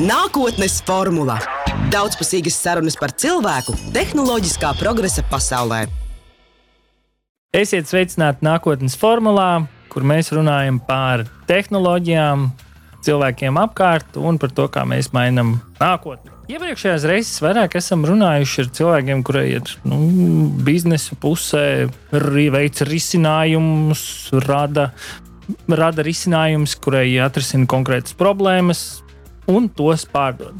Nākotnes formula - daudzpusīgas sarunas par cilvēku tehnoloģiskā progresa pasaulē. Esiet sveicināti nākotnes formulā, kur mēs runājam par tehnoloģijām, cilvēkiem apkārt un par to, kā mēs mainām nākotni. Iepriekšējās reizes vairāk esam runājuši ar cilvēkiem, kuriem ir nu, biznesa pusē, veids risinājumus, rada, rada risinājumus, kurai atrisina konkrētas problēmas un tos pārdod.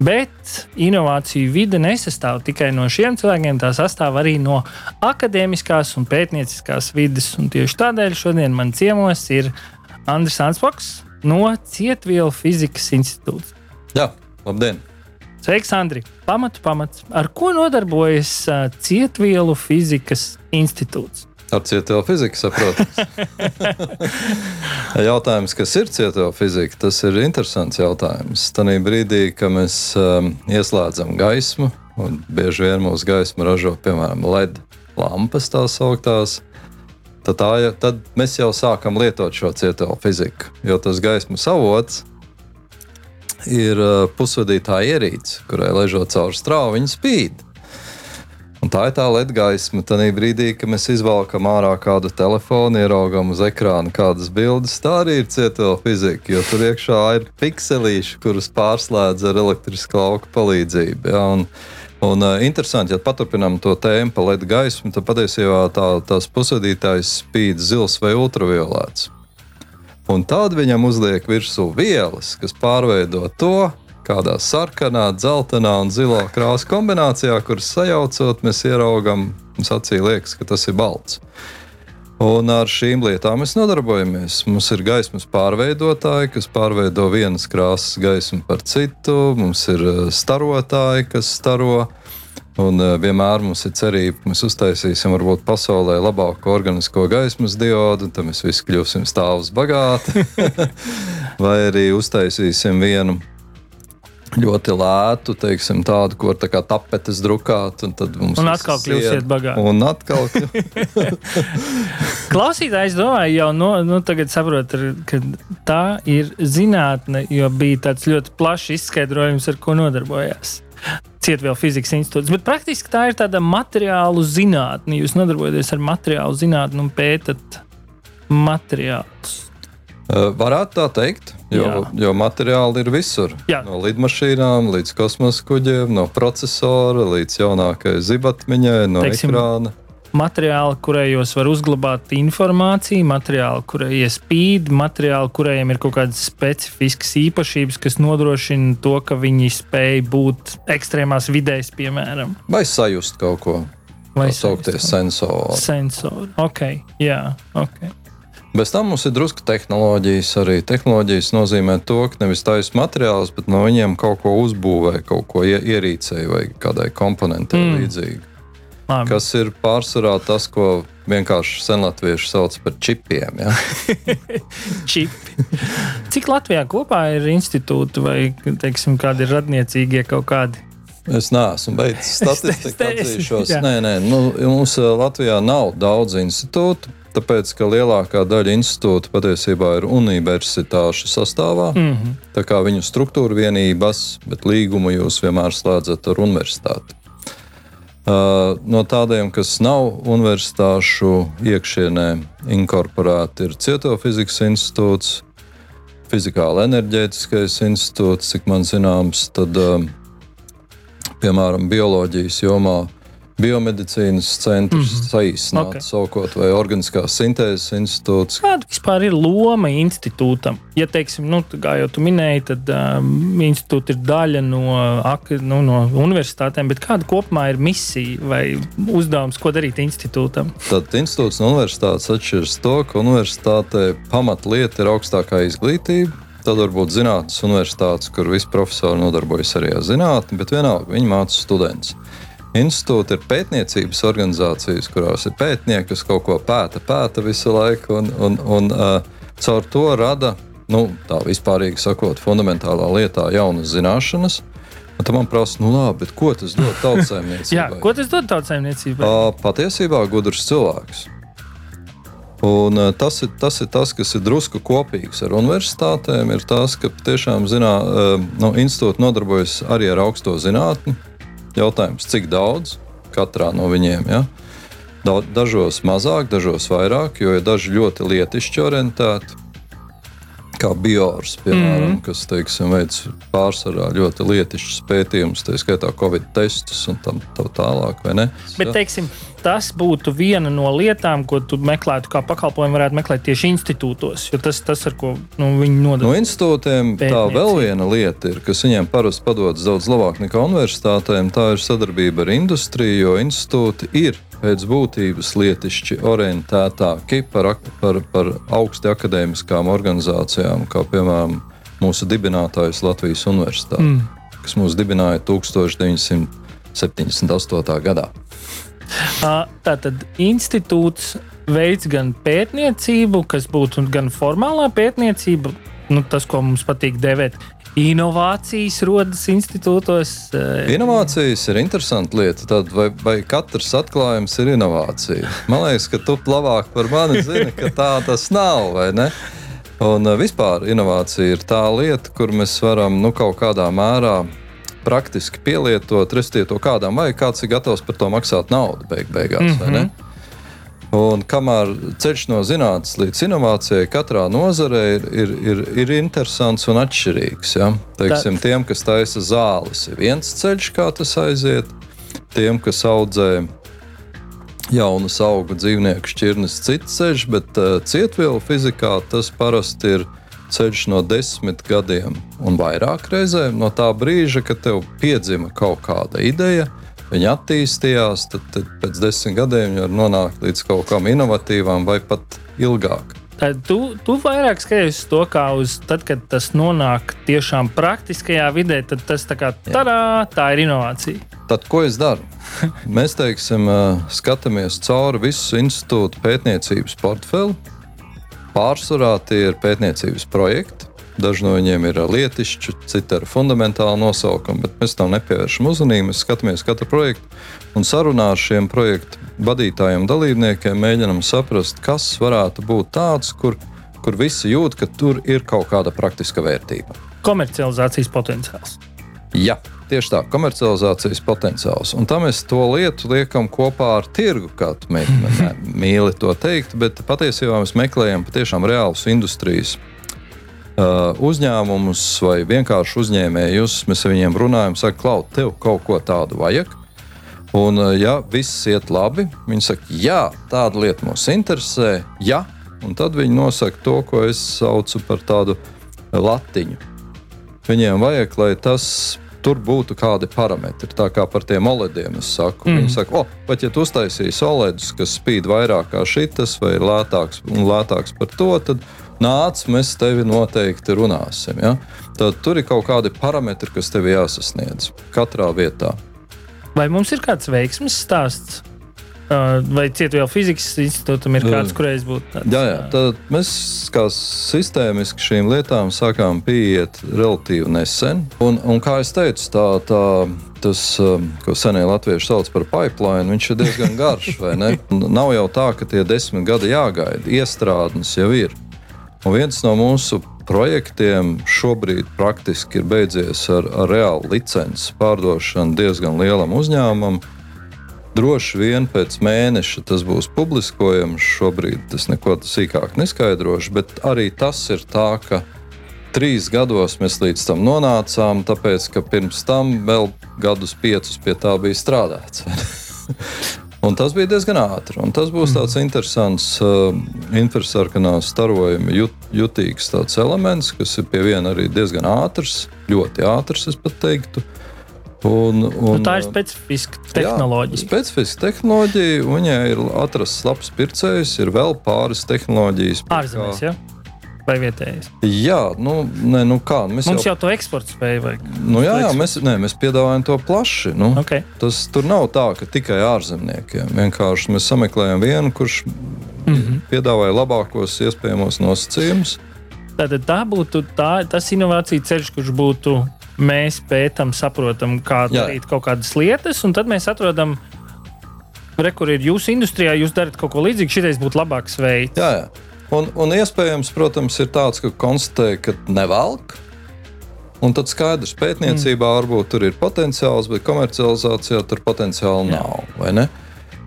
Bet inovāciju vide nesastāv tikai no šiem cilvēkiem, tā sastāv arī no akadēmiskās un pētnieciskās vides. Un tieši tādēļ šodien man ciemos ir Andris Anspoks no Cietvielu fizikas institūta. Jā, labdien! Sveiks, Andri! Pamatu pamats. Ar ko nodarbojas Cietvielu fizikas institūts? Ar cietēlu fiziku, saprotu. jautājums, kas ir cietēlu fizika, tas ir interesants jautājums. Tanī brīdī, kad mēs um, ieslēdzam gaismu, un bieži vien mūsu gaisma ražo, piemēram, LED lampas tā sauktās, tad, tā, tad mēs jau sākam lietot šo cietēlu fiziku, jo tas gaismas avots ir uh, pusvadītāja ierīce, kurai ležot caur strāvu, viņa spīd. Tā ir tā LED gaisma. Tad brīdī, kad mēs izvelkam ārā kādu telefonu, ieraugam uz ekrāna kādas bildes, tā arī ir cietela fizika. Jo tur iekšā ir pikselīši, kurus pārslēdz ar elektriskā lauka palīdzību. Ja, un, Un, uh, interesanti, ja paturpinām to tēmu par LED gaismu, tad patiesībā tā, tās pusvadītājs spīd zils vai ultraviolēts. Un tad viņam uzliek virsū vielas, kas pārveido to, kādā sarkanā, dzeltenā un zilā krāsa kombinācijā, kuras sajaucot, mēs ieraugam, mums acī liekas, ka tas ir balts. Un ar šīm lietām mēs nodarbojamies. Mums ir gaismas pārveidotāji, kas pārveido vienas krāsas gaismu par citu, mums ir eh, starotāji, kas staro. Un uh, vienmēr mums ir cerība, ka mēs uztaisīsim varbūt pasaulē labāko organisko gaismas diodu, tad mēs visi kļūsim stāvus bagāti. Vai arī uztaisīsim vienu ļoti lētu, teiksim, tādu, var tā kā tapetes drukāt. Un, un atkal kļūsiet bagāti. Un atkal. Klausītājs domāju, jau no, nu, tagad saprot, ka tā ir zinātne, jo bija tāds ļoti plašs izskaidrojums, ar ko nodarbojās. Ciet vēl fizikas institūts, bet praktiski tā ir tāda materiālu zinātne. Jūs nodarbojaties ar materiālu zinātni un pētat materiālus. Varētu tā teikt, jo, Jā. jo materiāli ir visur. Jā. No lidmašīnām līdz kosmosa kuģiem, no procesora līdz jaunākajai zibatmiņai, no Teiksim, ekrāna. Materiāli, kurējos var uzglabāt informāciju, materiāli, kurie spīd, materiāli, kuriem ir kaut kādas specifiskas īpašības, kas nodrošina to, ka viņi spēj būt ekstrēmās vidēs, piemēram. Vai sajust kaut ko? Vai saukties sensori? Sensori, ok, jā, ok. Bez tam mums ir drusku tehnoloģijas. Arī tehnoloģijas nozīmē to, ka nevis taisa materiālus, bet no viņiem kaut ko uzbūvē, kaut ko ierīcē vai kādai komponentei mm. līdzīgi. Labi. Kas ir pārsvarā tas, ko vienkārši senlatvieši sauc par čipiem. Ja? Čipi. Cik Latvijā kopā ir institūti vai teiksim, kādi ir radniecīgie kaut kādi? Es neesmu beidzis statistiku, atzīšos. Nē, nē, nu, mums eh, Latvijā nav daudz institūtu. Tāpēc, ka lielākā daļa institūtu patiesībā ir universitāšu sastāvā, mm -hmm. tā kā viņu struktūra vienības, bet līgumu jūs vienmēr slēdzat ar universitāti. Uh, no tādiem, kas nav universitāšu iekšienē inkorporēti, ir Cieto fizikas institūts, Fizikāla enerģētiskais institūts, cik man zināms, tad, uh, piemēram, bioloģijas jomā biomedicīnas centrs, mm -hmm. saīsināt, okay. saukot, vai organiskās sintēzes institūts. Kāda vispār ir loma institūtam? Ja, teiksim, nu, kā jau tu minēji, tad um, institūti ir daļa no, nu, no universitātēm, bet kāda kopumā ir misija vai uzdevums, ko darīt institūtam? Tad institūts no universitātes atšķiras to, ka universitātē pamatlieta ir augstākā izglītība. Tad var būt zinātnīs universitātes, kur visi profesori nodarbojas arī ar zinātnē, bet vienalga viņi māca studentus. Institūti ir pētniecības organizācijas, kurās ir pētnieki, kas kaut ko pēta, pēta visu laiku, un, un, un uh, caur to rada, nu, tā vispārīgi sakot, fundamentālā lietā jaunas zināšanas. Un tad man prasa, nu, labi, ko tas dod tautsēmniecībai? Jā, ko tas dod tautsēmniecībai? Uh, patiesībā gudrs cilvēks. Un, uh, tas, ir, tas ir tas, kas ir drusku kopīgs ar universitātēm. Ir tas, ka tiešām zinā, uh, nu, institūti nodarbojas arī ar augsto zinātni. Jautājums, cik daudz katrā no viņiem? Ja? Dažos mazāk, dažos vairāk, jo ir daži ļoti lietišķi orientēti kā biors, piemēram, mm kas teiksim, veids pārsvarā ļoti lietišķus pētījumus, tā skaitā Covid testus un tam tā tālāk. Bet, teiksim, tas būtu viena no lietām, ko tu meklētu kā pakalpojumu, varētu meklēt tieši institūtos. Jo tas, tas ar ko nu, viņi nodarbojas. No institūtiem tā vēl viena lieta ir, kas viņiem parasti padodas daudz labāk nekā universitātēm, tā ir sadarbība ar industriju, jo institūti ir pēc būtības lietišķi orientētāki par, par, par augsti akadēmiskām organizācijām, kā piemēram mūsu dibinātājs Latvijas Universitāte, mm. kas mūs dibināja 1978. gadā. Tātad institūts veids gan pētniecību, kas būtu gan formālā pētniecība, nu, tas, ko mums patīk dēvēt Inovācijas rodas institūtos. Eh, Inovācijas ir interesanta lieta. Tad vai, vai katrs atklājums ir inovācija? Man liekas, ka tu labāk par mani zini, ka tā tas nav. Un eh, vispār inovācija ir tā lieta, kur mēs varam nu, kaut kādā mērā praktiski pielietot, restiet to kādam, vai kāds ir gatavs par to maksāt naudu beig beigās. Mm -hmm. Un kamēr ceļš no zinātnes līdz inovācijai katrā nozarē ir, ir, ir, ir interesants un atšķirīgs. Ja? Teiksim, tiem, kas taisa zāles, ir viens ceļš, kā tas aiziet. Tiem, kas audzē jaunus augu dzīvnieku šķirnes, cits ceļš, bet uh, cietvielu fizikā tas parasti ir ceļš no desmit gadiem un vairāk reizēm no tā brīža, kad tev piedzima kaut kāda ideja viņi attīstījās, tad, tad pēc desmit gadiem viņi var nonākt līdz kaut kam inovatīvam vai pat ilgāk. Tad tu, tu vairāk skaties to, kā uz tad, kad tas nonāk tiešām praktiskajā vidē, tad tas tā kā tarā, tā ir inovācija. Tad, ko es daru? Mēs teiksim, skatāmies cauri visu institūtu pētniecības portfeli. Pārsvarā tie ir pētniecības projekti, Daži no viņiem ir lietišķi, citi ar fundamentālu nosaukumu, bet mēs tam nepievēršam uzmanību. Mēs skatāmies katru projektu un sarunā ar šiem projektu vadītājiem, dalībniekiem, mēģinam saprast, kas varētu būt tāds, kur, kur visi jūt, ka tur ir kaut kāda praktiska vērtība. Komercializācijas potenciāls. Jā, tieši tā, komercializācijas potenciāls. Un tam mēs to lietu liekam kopā ar tirgu, kā tu mīli to teikt, bet patiesībā mēs meklējam patiešām reālus industrijas uzņēmumus vai vienkārši uzņēmējus. Mēs ar viņiem runājam, sakām, Klau, tev kaut ko tādu vajag. Un, uh, ja viss iet labi, viņi saka, jā, tāda lieta mūs interesē, jā, un tad viņi nosaka to, ko es saucu par tādu latiņu. Viņiem vajag, lai tas tur būtu kādi parametri. Tā kā par tiem olediem es saku. Mm. Viņi saka, o, pat ja tu uztaisīsi oledus, kas spīd vairāk kā šitas, vai lētāks lētāks par to, tad nāc, mēs tevi noteikti runāsim. Ja? Tad tur ir kaut kādi parametri, kas tev jāsasniedz katrā vietā. Vai mums ir kāds veiksmes stāsts? Vai citu vēl fizikas institūtam ir kāds, kurais būtu tāds? Jā, jā. Tad mēs kā sistēmiski šīm lietām sākām pieiet relatīvi nesen. Un, un kā jau teicu, tā, tā, tas, ko senie latvieši sauc par pipeline, viņš ir diezgan garš. Nav jau tā, ka tie desmit gadi jāgaida. Iestrādnes jau ir. Un viens no mūsu projektiem šobrīd praktiski ir beidzies ar, ar reālu licences pārdošanu diezgan lielam uzņēmumam. Droši vien pēc mēneša tas būs publiskojams. Šobrīd tas neko sīkāk neskaidrošu, bet arī tas ir tā, ka trīs gados mēs līdz tam nonācām, tāpēc ka pirms tam vēl gadus piecus pie tā bija strādāts. Un tas bija diezgan ātri. Un tas būs tāds mm. interesants, uh, infrasarkanā starojuma jut, jutīgs elements, kas ir pie viena arī diezgan ātrs, ļoti ātrs, es pat teiktu. Un, un, nu, tā ir specifiska tehnoloģija. Jā, specifiska tehnoloģija, un, ja ir atrasts labs pircējs, ir vēl pāris tehnoloģijas. Ārzemēs, jā. Ja? Vai vietējais? Jā, nu, ne, nu kā. Mēs Mums jau, jau to eksporta spēju vajag. Nu, jā, jā mēs, ne, mēs piedāvājam to plaši. Nu, okay. Tas tur nav tā, ka tikai ārzemniekiem. Vienkārši mēs sameklējam vienu, kurš mm -hmm. piedāvāja labākos iespējamos nosacījumus. Tātad tā būtu tā, tas inovācija ceļš, kurš būtu mēs pētām, saprotam, kā jā. darīt kaut kādas lietas, un tad mēs atrodam re, kur ir jūsu industrijā, jūs darat kaut ko līdzīgu, šitais būtu labāks veids. Jā, jā. Un, un iespējams, protams, ir tāds, ka konstatē, ka nevelk. Un tad skaidrs, pētniecībā mm. varbūt tur ir potenciāls, bet komercializācijā tur potenciāli jā. nav.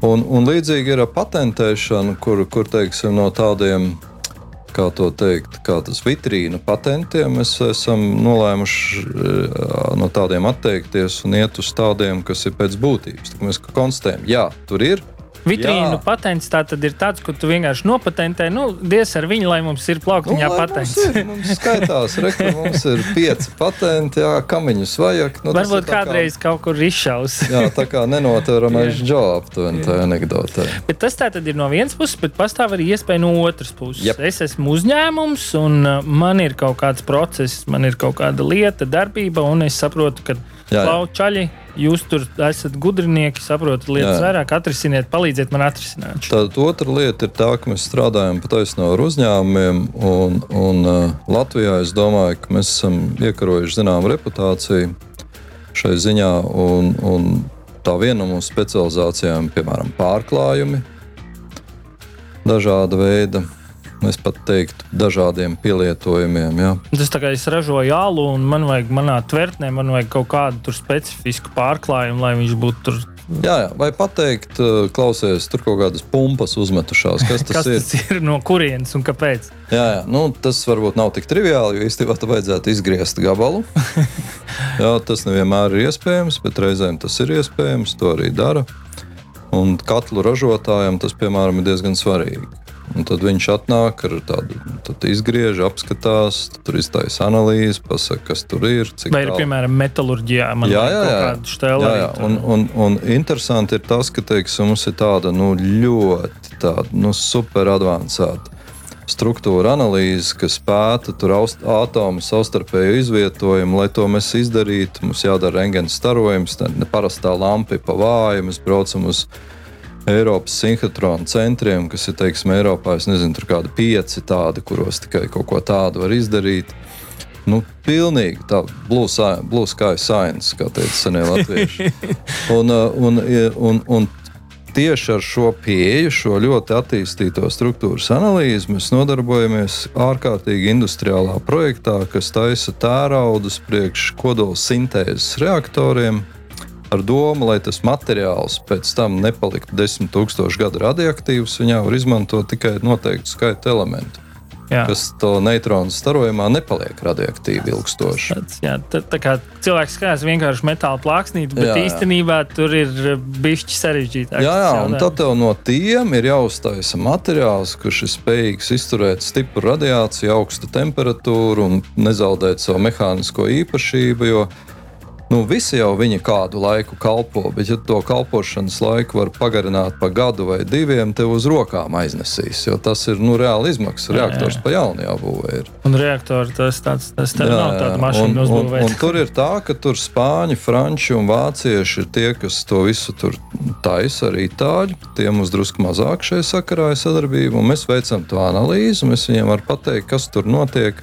Un, un līdzīgi ir ar patentēšanu, kur, kur teiksim, no tādiem kā to teikt, kā tas vitrīna patentiem, mēs esam nolēmuši no tādiem atteikties un iet uz tādiem, kas ir pēc būtības. Tad mēs konstatējam, jā, tur ir Vitrīnu Jā. patents tā tad ir tāds, ko tu vienkārši nopatentē. Nu, Dievs ar viņu, lai mums ir plauktiņā nu, patents. Mums, ir, mums skaitās, re, ka mums ir pieci patenti, jā, kamiņus vajag. Nu, Varbūt kādreiz kā, kaut kur izšaus. jā, tā kā nenoturamais džo aptuveni tā anekdotē. Bet tas tā tad ir no vienas puses, bet pastāv arī iespēja no otras puses. Yep. Es esmu uzņēmums un uh, man ir kaut kāds process, man ir kaut kāda lieta, darbība, un es saprotu, ka Laučaļi, jūs tur esat gudrinieki, saprotat lietas jā. vairāk, atrisiniet, palīdziet man atrisināt. Tad otra lieta ir tā, ka mēs strādājam patiesībā ar uzņēmumiem, un, un uh, Latvijā es domāju, ka mēs esam iekarojuši zināmu reputāciju šai ziņā, un, un tā viena no mūsu specializācijām, piemēram, pārklājumi, dažāda veida es pat teiktu, dažādiem pielietojumiem. Jā. Tas tā kā es ražoju alu, un man vajag manā tvertnē, man vajag kaut kādu specifisku pārklājumu, lai viņš būtu tur. Jā, jā, vai pateikt, uh, klausies, tur kaut kādas pumpas uzmetušās. Kas tas, kas ir? tas ir? No kurienes un kāpēc? Jā, jā nu, tas varbūt nav tik triviāli, jo īstenībā tam vajadzētu izgriezt gabalu. jā, tas nevienmēr ir iespējams, bet reizēm tas ir iespējams. To arī dara. Un katlu ražotājam tas, piemēram, ir diezgan svarīgi. Un tad viņš atnāk ar tādu izgriež, apskatās, tur iztaisa analīzi, pasaka, kas tur ir. Vai ir, tālu. piemēram, metālurģijā? Jā, jā, jā. Štēlē, jā, jā. Un, un, un interesanti ir tas, ka teiksim, mums ir tāda nu, ļoti tāda, nu, super advancēta struktūra analīze, kas pēta atomu savstarpēju izvietojumu. Lai to mēs izdarītu, mums jādara rentgens starojums, ne parastā lampa pa vāju, mēs braucam uz Eiropas sinhrotronu centriem, kas ir teiksim, Eiropā, es nezinu, tur kādi pieci tādi, kuros tikai kaut ko tādu var izdarīt. Nu, pilnīgi tā blue sky science, kā teica senie latvieši. Un, uh, un, un, un tieši ar šo pieeju, šo ļoti attīstīto struktūras analīzi, mēs nodarbojamies ārkārtīgi industriālā projektā, kas taisa tēraudus priekš kodola sintēzes reaktoriem ar domu, lai tas materiāls pēc tam nepaliktu desmit tūkstošu gadu radioaktīvs, viņā var izmantot tikai noteiktu skaitu elementu. Jā. kas to neitronu starojumā nepaliek radioaktīvi ilgstoši. Jā, tā, tā kā cilvēks skatās vienkārši metāla plāksnīti, bet jā, jā. īstenībā tur ir bišķi sarežģītāk. Jā, jā un tad tev no tiem ir jāuztaisa materiāls, kurš ir spējīgs izturēt stipru radiāciju, augstu temperatūru un nezaudēt savu mehānisko īpašību. Jo Nu, visi jau viņi kādu laiku kalpo, bet, ja to kalpošanas laiku var pagarināt pa gadu vai diviem, tev uz rokām aiznesīs. Jo tas ir nu, reāli izmaksas. Reaktors jā, jā. pa jaunu jābūvē. Ir. Un reaktors tas, tāds, tas jā, nav tāds mašīnu uzbūvēts. Tur ir tā, ka tur spāņi, franči un vācieši ir tie, kas to visu tur taisa, arī itāļi. Tie mums drusku mazāk šajā sakarā ir sadarbība. Mēs veicam to analīzi, mēs viņiem varam pateikt, kas tur notiek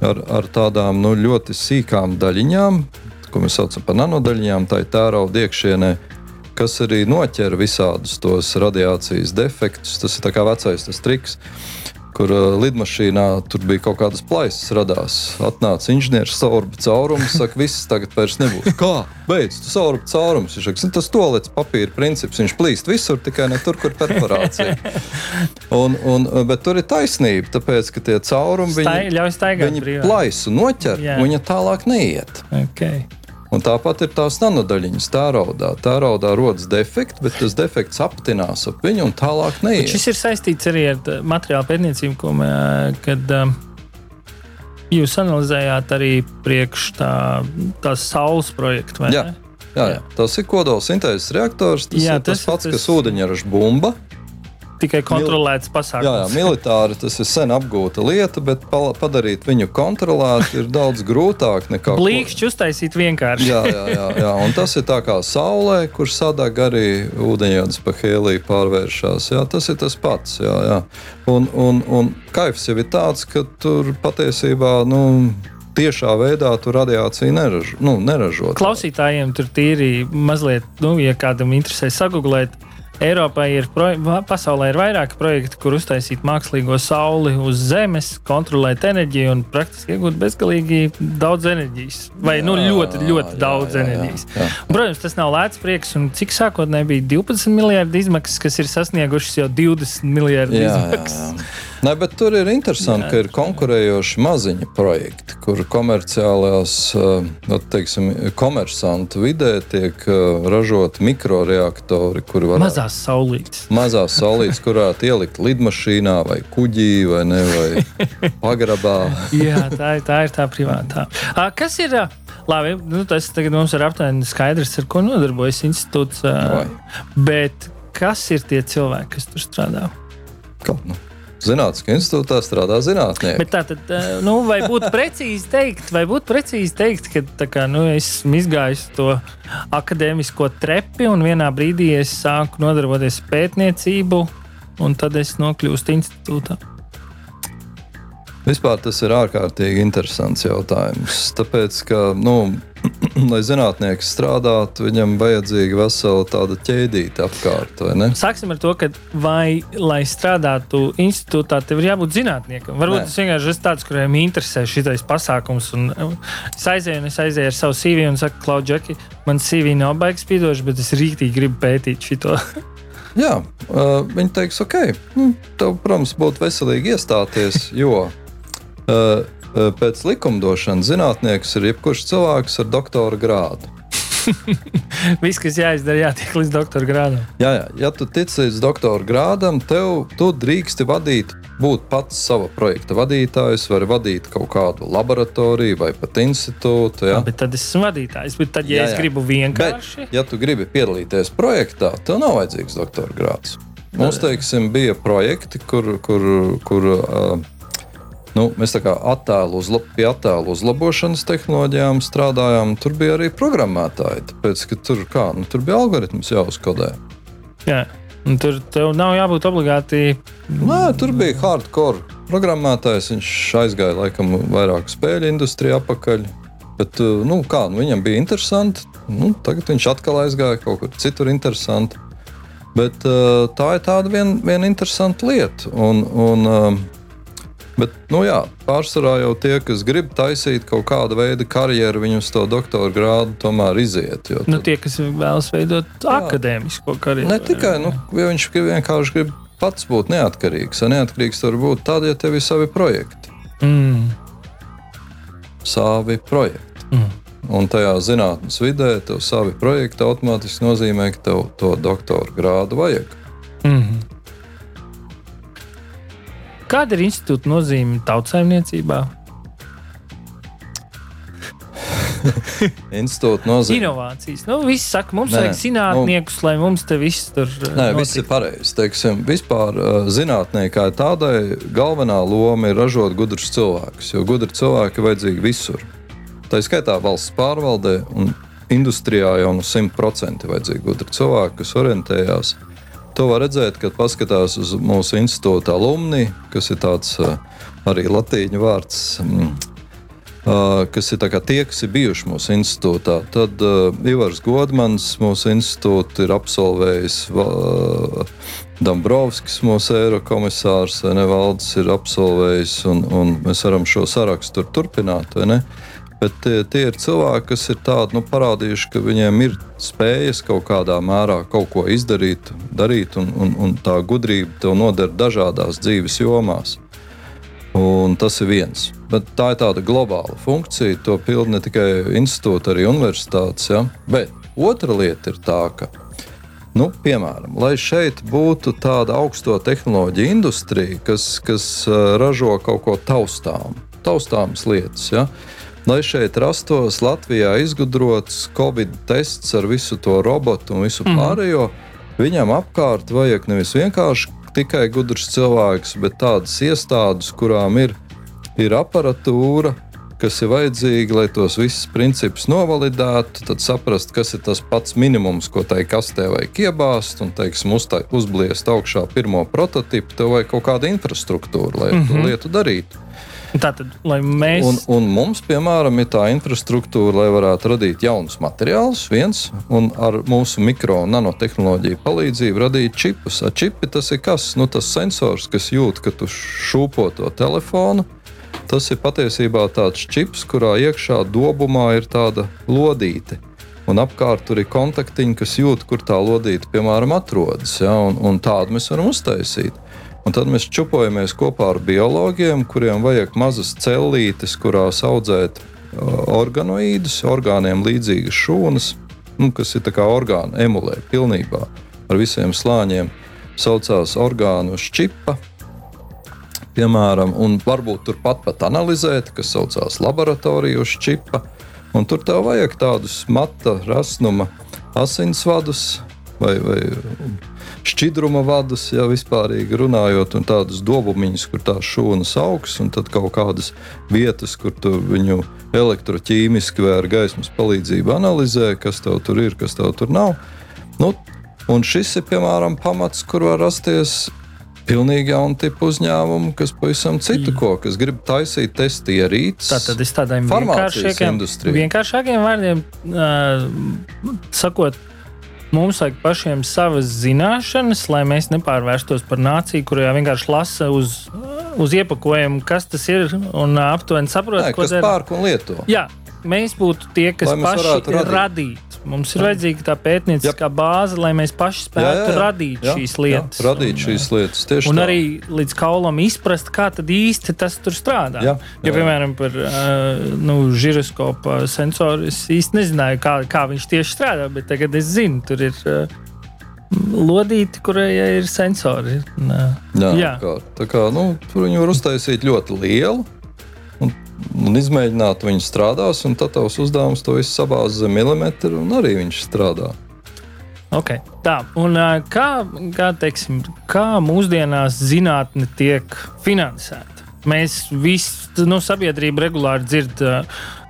ar, ar tādām nu, ļoti sīkām daļiņām, ko mēs saucam par nanodaļiņām, tā ir tērauda iekšienē, kas arī noķer visādus tos radiācijas defektus. Tas ir kā vecais tas triks kur uh, lidmašīnā tur bija kaut kādas plaisas radās. Atnāca inženieris, saurba caurumus, saka, viss tagad vairs nebūs. Kā? Beidz, tu saurba caurumus. Viņš saka, tas tolets papīra princips, viņš plīst visur, tikai ne tur, kur perforācija. Un, un, bet tur ir taisnība, tāpēc, ka tie caurumi, Stai, viņi, viņi plaisu noķer, yeah. viņa tālāk neiet. Okay. Un tāpat ir tās nanodaļiņas tēraudā. Tēraudā rodas defekts, bet tas defekts aptinās ap viņu un tālāk neiet. Bet šis ir saistīts arī ar materiālu pētniecību, ko mē, kad um, jūs analizējāt arī priekš tā, tās saules projektu. Jā. Jā, jā, tas ir kodola sintēzes reaktors. Tas jā, ir tas, tas pats, tas... kas ūdeņraža bumba tikai kontrolēts pasākums. Jā, jā, militāri tas ir sen apgūta lieta, bet padarīt viņu kontrolētu ir daudz grūtāk nekā. Blīkšķi uztaisīt vienkārši. jā, jā, jā, jā, un tas ir tā kā saulē, kur sadeg arī ūdeņradas pa hēliju pārvēršās. Jā, tas ir tas pats. Jā, jā. Un, un, un kaifs jau ir tāds, ka tur patiesībā. Nu, tiešā veidā tur radiācija neražo. Nu, neražot. Klausītājiem tur tīri mazliet, nu, ja kādam interesē sagūglēt, Eiropai ir, pasaulē ir vairāki projekti, kur uztaisīt mākslīgo sauli uz Zemes, kontrolēt enerģiju un praktiski iegūt bezgalīgi daudz enerģijas. Vai nu, jā, nu, ļoti, ļoti jā, daudz jā, enerģijas. Jā, jā. Protams, tas nav lēts prieks, un cik sākotnēji bija 12 miljardi izmaksas, kas ir sasniegušas jau 20 miljardi izmaksas. Jā, jā. Ne, bet tur ir interesanti, ka ir konkurējoši maziņi projekti, kur komerciālās, eh, nu, teiksim, komersantu vidē tiek eh, ražoti mikroreaktori, kuri var. Mazās saulītes. Mazās saulītes, kurā ielikt lidmašīnā vai kuģī vai, ne, vai pagrabā. Jā, tā ir, tā ir tā privātā. Kas ir? Labi, nu, tas tagad mums ir aptuveni skaidrs, ar ko nodarbojas institūts. Vai. Bet kas ir tie cilvēki, kas tur strādā? Kaut, nu. Zinātniskā institūtā strādā zinātnieki. Bet tā tad, eh, nu, vai būtu precīzi teikt, vai būtu precīzi teikt, ka kā, nu, esmu izgājis to akadēmisko trepi un vienā brīdī es sāku nodarboties ar pētniecību, un tad es nokļūstu institūtā? Vispār tas ir ārkārtīgi interesants jautājums. Tāpēc, ka, nu, lai zinātnieks strādātu, viņam vajadzīga vesela tāda ķēdīte apkārt. Sāksim ar to, ka, vai, lai strādātu institūtā, tev ir jābūt zinātniekam. Varbūt Nē. tas vienkārši ir tāds, kuriem interesē šis pasākums. Un es aizēju, un es aizēju ar savu CV un saku, Klaudžeki, man CV nav baigs spīdoši, bet es rīktīgi gribu pētīt šo. Jā, uh, viņi teiks, ok, nu, tev, protams, būtu veselīgi iestāties, jo pēc likumdošanas zinātnieks ir jebkurš cilvēks ar doktora grādu. Viss, kas jāizdara, jātiek līdz doktora grādam. Jā, jā. ja tu tici līdz doktora grādam, tev tu drīksti vadīt, būt pats sava projekta vadītājs, vai vadīt kaut kādu laboratoriju vai pat institūtu. Jā, jā bet tad es esmu vadītājs. Bet tad, ja jā, jā. es gribu vienkārši. Bet, ja tu gribi piedalīties projektā, tev nav vajadzīgs doktora grāds. Mums, teiksim, bija projekti, kur, kur, kur uh, Nu, mēs attēlu uzlab, pie attēlu uzlabošanas tehnoloģijām strādājām. Tur bija arī programmētāji. Tāpēc, tur, kā, nu, tur bija algoritms jāuzkodē. Jā. Un tur nav jābūt obligāti. Nē, tur bija hardcore programmētājs. Viņš aizgāja laikam vairāk spēļu industrijā apakaļ. Bet, nu, kā, nu, viņam bija interesanti. Nu, tagad viņš atkal aizgāja kaut kur citur interesanti. Bet tā ir tāda viena vien interesanta lieta. Un, un, Bet, nu jā, pārsvarā jau tie, kas grib taisīt kaut kādu veidu karjeru, viņi uz to doktora grādu tomēr iziet. Nu, tad... Nu, tie, kas vēlas veidot jā. akadēmisko karjeru. Ne tikai, nu, ja viņš vienkārši grib pats būt neatkarīgs. Neatkarīgs var būt tad, ja tev ir savi projekti. Mm. Savi projekti. Mm. Un tajā zinātnīs vidē tev savi projekti automātiski nozīmē, ka tev to doktora grādu vajag. Mm -hmm. Kāda ir institūta nozīme tautsājumniecībā? institūta nozīme. Inovācijas. Nu, visi saka, mums nē, vajag zinātniekus, nu, lai mums te viss tur. Uh, nē, notika. viss ir pareizi. Teiksim, vispār uh, zinātnēkai tādai galvenā loma ir ražot gudrus cilvēkus, jo gudri cilvēki ir vajadzīgi visur. Tā ir skaitā valsts pārvaldē un industrijā jau no 100% vajadzīgi gudri cilvēki, kas orientējās To var redzēt, kad paskatās uz mūsu institūta alumni, kas ir tāds arī latīņu vārds. Mm, kas ir tie, kas ir bijuši mūsu institūtā. Tad uh, Ivars Godmans mūsu institūtā ir absolvējis, uh, Dombrovskis, mūsu eirokomisārs, Nevalds ir absolvējis, un, un mēs varam šo sarakstu tur turpināt. Bet tie, tie ir cilvēki, kas ir tādi, nu, parādījuši, ka viņiem ir spējas kaut kādā mērā kaut ko izdarīt, darīt, un, un, un tā gudrība tev noder dažādās dzīves jomās. Un tas ir viens. Bet tā ir tāda globāla funkcija. To pilda ne tikai institūti, arī universitātes. Ja? Bet otra lieta ir tā, ka, nu, piemēram, lai šeit būtu tāda augsto tehnoloģiju industrija, kas, kas uh, ražo kaut ko taustām, taustāmas lietas. Ja? Lai šeit rastos Latvijā izgudrots Covid tests ar visu to robotu un visu mm. pārējo, viņam apkārt vajag nevis vienkārši tikai gudrs cilvēks, bet tādas iestādes, kurām ir, ir aparatūra, kas ir vajadzīga, lai tos visus principus novalidētu, tad saprast, kas ir tas pats minimums, ko tai kastē vajag iebāzt, un, teiksim, uzbliest augšā pirmo prototipu, tev vajag kaut kāda infrastruktūra, lai mm -hmm. to mhm. lietu darītu. Tātad, mēs. Un, un mums, piemēram, ir tā infrastruktūra, lai varētu radīt jaunus materiālus, viens, un ar mūsu mikro un nanotehnoloģiju palīdzību radīt čipus. Ar čipi tas ir kas? Nu, tas sensors, kas jūt, ka tu šūpo to telefonu. Tas ir patiesībā tāds čips, kurā iekšā dobumā ir tāda lodīte. Un apkārt tur ir kontaktiņi, kas jūt, kur tā lodīte, piemēram, atrodas. Ja? Un, un tādu mēs varam uztaisīt. Un tad mēs čupojamies kopā ar biologiem, kuriem vajag mazas cellītes, kurās audzēt uh, organoīdus, orgāniem līdzīgas šūnas, nu, kas ir kā orgānu emulē pilnībā ar visiem slāņiem. Saucās orgānu šķipa, piemēram, un varbūt turpat pat analizēt, kas saucās laboratoriju šķipa. Un tur tev vajag tādus mata rasnuma asinsvadus vai, vai šķidruma vadus, ja vispārīgi runājot, un tādus dobumiņus, kur tās šūnas augs, un tad kaut kādas vietas, kur tu viņu elektroķīmiski vai ar gaismas palīdzību analizē, kas tev tur ir, kas tev tur nav. Nu, un šis ir piemēram pamats, kur var rasties pilnīgi jaunu tipu uzņēmumu, kas pavisam citu ko, kas grib taisīt testu ierīces. Tātad es tādiem vienkāršākiem, vienkāršākiem vārdiem uh, sakot, Mums vajag pašiem savas zināšanas, lai mēs nepārvērstos par nāciju, kurā vienkārši lasa uz, uz iepakojumu, kas tas ir un aptuveni saprot, Nē, ko tas pērk un lieto. Jā, mēs būtu tie, kas paši radīt. Mums ir vajadzīga tā pētnieciskā jā. bāze, lai mēs paši spētu jā, jā, radīt jā, šīs lietas. Jā, radīt un, šīs lietas tieši un tā. arī līdz kaulam izprast, kā tad īsti tas tur strādā. Jā, jā. Jo, piemēram, par nu, žiroskopu sensoru es īsti nezināju, kā, kā viņš tieši strādā, bet tagad es zinu, tur ir. Lodīti, kurai ir sensori. Nā. Jā, jā. Kā, tā kā nu, tur viņi var uztaisīt ļoti lielu un izmēģināt, viņi strādās, un tad tavs uzdevums to visu sabāzt zem milimetra, un arī viņš strādā. Okay. Tā, un kā, kā, teiksim, kā mūsdienās zinātne tiek finansēta? Mēs visi, nu, sabiedrība regulāri dzird,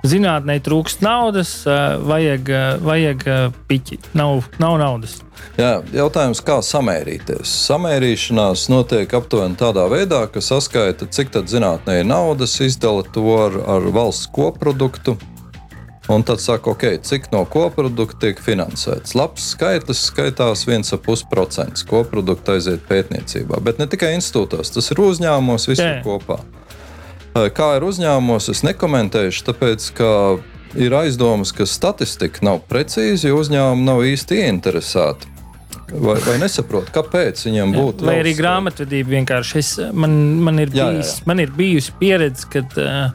zinātnē trūkst naudas, vajag, vajag piķi, nav, nav naudas. Jā, jautājums, kā samērīties? Samērīšanās notiek aptuveni tādā veidā, ka saskaita, cik daudz zinātnē ir naudas, izdala to ar, ar valsts koproduktu. Un tad saka, ok, cik no koprodukta tiek finansēts. Labs skaitlis skaitās 1,5% koprodukta aiziet pētniecībā. Bet ne tikai institūtos, tas ir uzņēmumos, visur Jā. Kā ir uzņēmumos, es nekomentēšu, tāpēc ka ir aizdomas, ka statistika nav precīza, jo uzņēmumi nav īsti ieinteresēti. Vai, vai nesaprot, kāpēc viņam būtu? Vai arī grāmatvedība vienkārši. Es, man, man, ir bijis, jā, jā. man ir bijusi pieredze, kad uh,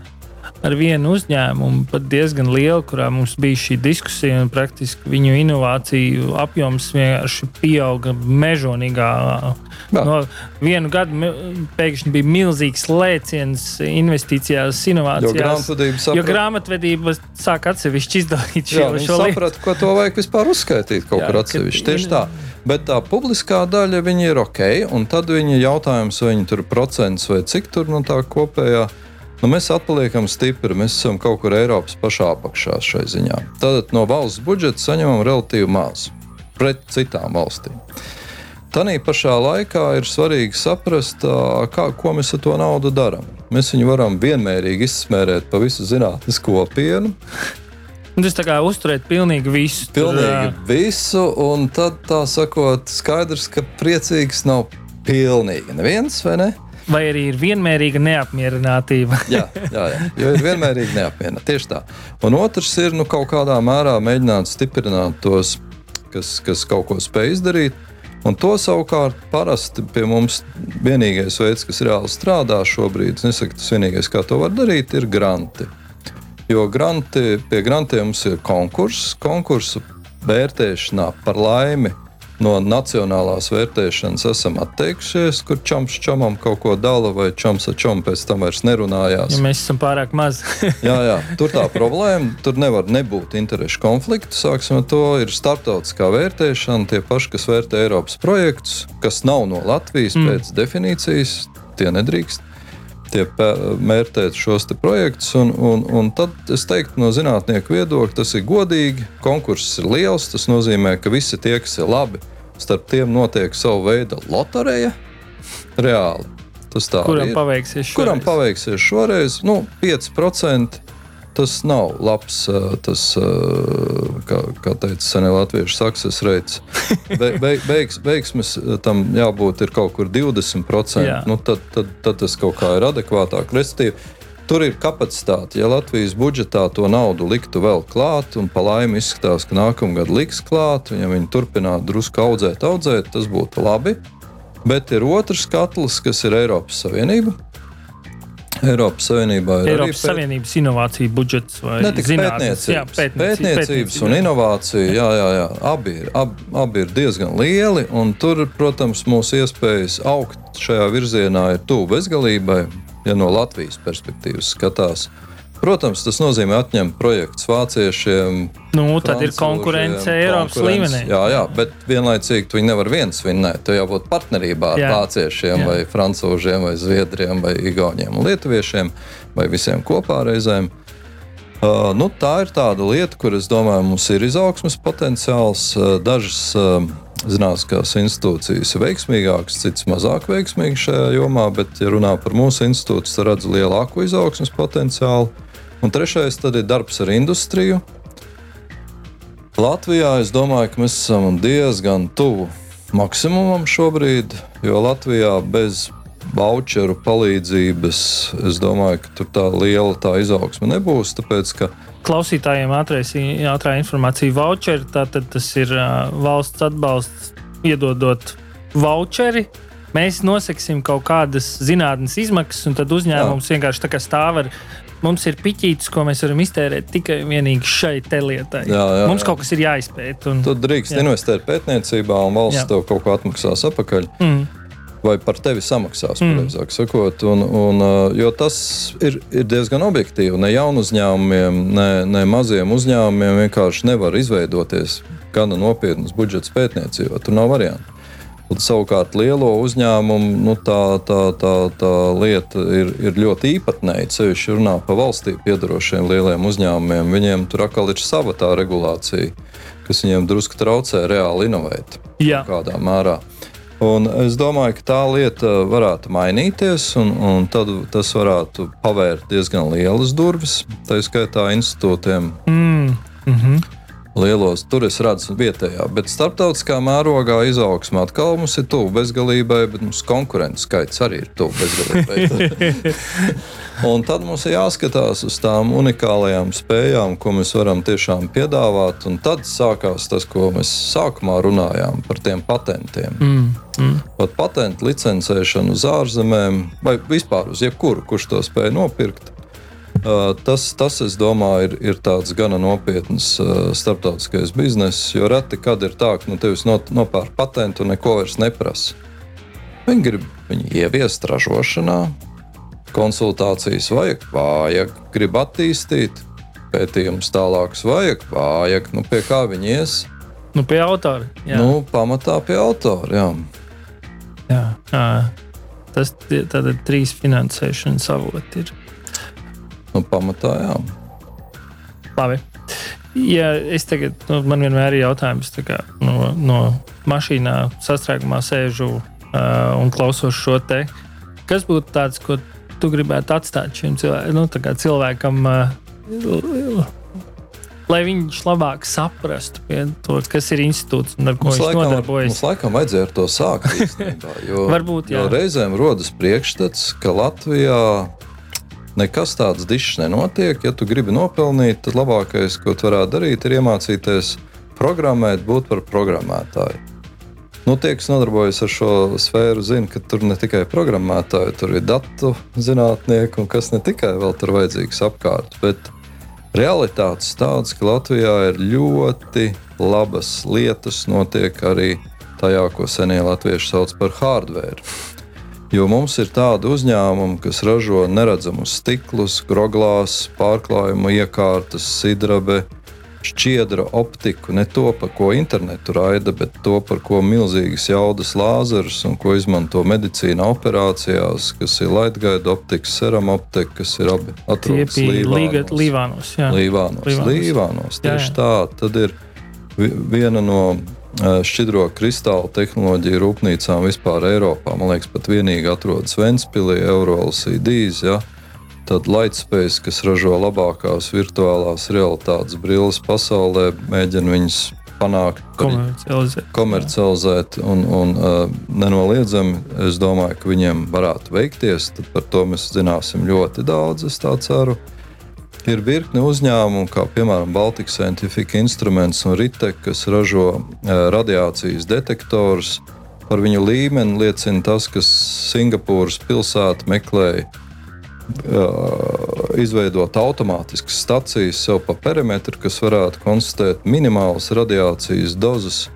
ar vienu uzņēmumu, pat diezgan lielu, kurā mums bija šī diskusija, un praktiski viņu inovāciju apjoms vienkārši pieauga mežonīgā. Jā. No vienu gadu pēkšņi bija milzīgs lēciens investīcijās, inovācijās. Jo grāmatvedība, saprat... jo grāmatvedība sāk atsevišķi izdalīt šo, Jā, šo lietu. Sapratu, ko to vajag vispār uzskaitīt kaut Jā, kur atsevišķi. Tieši tā. Bet tā publiskā daļa ir ok, un tad viņa jautājums, vai viņi tur procents vai cik tur no tā kopējā Nu, mēs atpaliekam stipri, mēs esam kaut kur Eiropas pašā apakšā šai ziņā. Tātad no valsts budžeta saņemam relatīvi maz pret citām valstīm. Tanī pašā laikā ir svarīgi saprast, kā, ko mēs ar to naudu darām. Mēs viņu varam vienmērīgi izsmērēt pa visu zinātnes kopienu. Tas tā kā uzturēt pilnīgi visu. Pilnīgi tur, visu, un tad tā sakot, skaidrs, ka priecīgs nav pilnīgi neviens, vai ne? Vai arī ir vienmērīga neapmierinātība? jā, jā, jā, jo ir vienmērīga neapmierinātība. Tieši tā. Un otrs ir nu, kaut kādā mērā mēģināt stiprināt tos, kas, kas kaut ko spēj izdarīt. Un to savukārt parasti pie mums vienīgais veids, kas reāli strādā šobrīd, es nesaku, tas vienīgais, kā to var darīt, ir granti. Jo granti, pie grantiem mums ir konkurss, konkursu vērtēšanā par laimi no nacionālās vērtēšanas esam atteikušies, kur čoms čomam kaut ko dala, vai čoms ar čomu pēc tam vairs nerunājās. Ja mēs esam pārāk maz. jā, jā, tur tā problēma, tur nevar nebūt interešu konfliktu. Sāksim ar to, ir starptautiskā vērtēšana, tie paši, kas vērtē Eiropas projektus, kas nav no Latvijas mm. pēc definīcijas, tie nedrīkst tie mērķēt šos projektus. Un, un, un tad es teiktu, no zinātnieku viedokļa, tas ir godīgi. Konkurss ir liels. Tas nozīmē, ka visi tie, kas ir labi, starp tiem notiek sava veida loterija reāli. Tas tā Kuram ir. paveiksies šoreiz? Kuram paveiksies šoreiz? Nu, 5% tas nav labs, tas, kā, kā teica senie latviešu success rates. Be, be, beigs, veiksmes ā, tam jābūt ir kaut kur 20%. Jā. Nu, tad, tad, tad tas kaut kā ir adekvātāk. Respektīvi, Tur ir kapacitāte. Ja Latvijas budžetā to naudu liktu vēl klāt, un pa laimi izskatās, ka nākamgad liks klāt, un ja viņi turpinātu drusku audzēt, audzēt, tas būtu labi. Bet ir otrs katls, kas ir Eiropas Savienība. Eiropas Savienībā ir Eiropas arī Savienības inovāciju budžets vai Ne tikai pētniecības, Jā, pētniecības, pētniecības un inovācija. Jā, jā, jā. Abi, ir, ab, abi ir diezgan lieli. un Tur, protams, mūsu iespējas augt šajā virzienā ir tuvu bezgalībai, ja no Latvijas perspektīvas skatās. Protams, tas nozīmē atņemt projektus vāciešiem. Nu, tad ir konkurence Eiropas konkurence. līmenī. Jā, jā, bet vienlaicīgi tu nevari viens vinnēt. Tev jābūt partnerībā ar Jā. vāciešiem, Jā. vai francūžiem, vai zviedriem, vai igauniem un lietuviešiem, vai visiem kopā reizēm. Uh, nu, tā ir tāda lieta, kur es domāju, mums ir izaugsmes potenciāls. Uh, dažas uh, zinātniskās institūcijas ir veiksmīgākas, citas mazāk veiksmīgas šajā jomā, bet, ja runā par mūsu institūtu, tad redzu lielāku izaugsmes potenciālu. Un trešais ir darbs ar industriju. Latvijā es domāju, ka mēs esam diezgan tuvu maksimumam šobrīd, jo Latvijā bez voucheru palīdzības es domāju, ka tur tā liela tā izaugsme nebūs. Tāpēc, Klausītājiem ātrais, ātrā informācija voucheri, tātad tas ir valsts atbalsts iedodot voucheri. Mēs nosaksim kaut kādas zinātnes izmaksas, un tad uzņēmums Jā. vienkārši tā kā stāv ar. Mums ir piķītis, ko mēs varam iztērēt tikai vienīgi šai lietai. Jā, jā, Mums jā. kaut kas ir jāizpēta. Un... tu drīkst Jā. investēt pētniecībā, un valsts Jā. tev kaut ko atmaksās atpakaļ. Mm. vai par tevi samaksās, Mm. pareizāk sakot. Un, un, uh, jo tas ir, ir diezgan objektīvi. Ne jaunu uzņēmumiem, ne, ne maziem uzņēmumiem vienkārši nevar izveidoties gana nopietnas budžets pētniecībā. Tur nav variantu. Un savukārt lielo uzņēmumu nu, tā, tā, tā, tā lieta ir, ir ļoti īpatnēja. Ceļš runā par valstī piedarošiem lieliem uzņēmumiem. Viņiem tur atkal ir sava tā regulācija, kas viņiem drusku traucē reāli inovēt Jā, kādā mērā. Un es domāju, ka tā lieta varētu mainīties, un, un tad tas varētu pavērt diezgan lielas durvis, tā skaitā institūtiem. mm. Mm -hmm. Lielos tur es redzu vietējā, bet starptautiskā mērogā izaugsmē atkal mums ir tuvu bezgalībai, bet mums konkurences skaits arī ir tuvu bezgalībai. Un tad mums ir jāskatās uz tām unikālajām spējām, ko mēs varam tiešām piedāvāt. Un tad sākās tas, ko mēs sākumā runājām par tiem patentiem. Mm. Mm. Pat patentu licencēšanu uz ārzemēm, vai vispār uz jebkuru, kurš to spēj nopirkt. Uh, Tas, tas, es domāju, ir, ir tāds gana nopietns uh, starptautiskais bizness. Jo reti kad ir tā, ka nu, tevis nopērk patentu un neko vairs neprasa. Viņi grib viņu ieviest ražošanā, konsultācijas vajag, vajag, grib attīstīt, pētījumus tālākus vajag, vajag. Nu, pie kā viņi ies? Nu, pie autora. Jā. Nu, pamatā pie autora. Jā. Jā. Jā. Tas ir trīs finansēšanas avoti. Ir. Nu, pamatā, jā. Labi. Ja es tagad, nu, man vienmēr ir jautājums, tā kā, no, no mašīnā sastrēgumā sēžu uh, un klausos šo te. Kas būtu tāds, ko tu gribētu atstāt šim cilvēkam, nu, tā kā cilvēkam uh, lai viņš labāk saprastu, to, kas ir institūts un ar ko Mums viņš laikam, nodarbojas? mums laikam vajadzēja ar to sākt. īstenībā, Jo, Varbūt, jā. jo reizēm rodas priekšstats, ka Latvijā nekas tāds dišs nenotiek. Ja tu gribi nopelnīt, tad labākais, ko tu varētu darīt, ir iemācīties programmēt, būt par programmētāju. Nu, tie, kas nodarbojas ar šo sfēru, zina, ka tur ne tikai programmētāji, tur ir datu zinātnieki un kas ne tikai vēl tur vajadzīgs apkārt. Bet realitātes tādas, ka Latvijā ir ļoti labas lietas, notiek arī tajā, ko senie latvieši sauc par hardware. Jo mums ir tādi uzņēmumi, kas ražo neredzamus stiklus, groglās, pārklājuma iekārtas, sidrabe, šķiedra optiku, ne to, par ko internetu raida, bet to, par ko milzīgas jaudas lāzers un ko izmanto medicīna operācijās, kas ir laitgaida optika, ceram optika, kas ir abi atrodas Līvānos. Līvānos. jā. Līvānos. Līvānos. Līvānos. Jā, Tieši jā. tā. Tad ir vi- viena no šķidro kristālu tehnoloģiju rūpnīcām vispār Eiropā. Man liekas, pat vienīgi atrodas Ventspīlī, Eurolīdīs. Ja? Tad Lightspace, kas ražo labākās virtuālās realitātes brilles pasaulē, mēģina viņus panākt, komercializēt. komercializēt un, un uh, nenoliedzami es domāju, ka viņiem varētu veikties. Par to mēs zināsim ļoti daudz, es tā ceru. Ir virkne uzņēmumu, kā piemēram Baltic Scientific Instruments un Ritek, kas ražo uh, radiācijas detektorus. Par viņu līmeni liecina tas, ka Singapūras pilsēta meklēja izveidot automātiskas stacijas sev pa perimetru, kas varētu konstatēt minimālas radiācijas dozes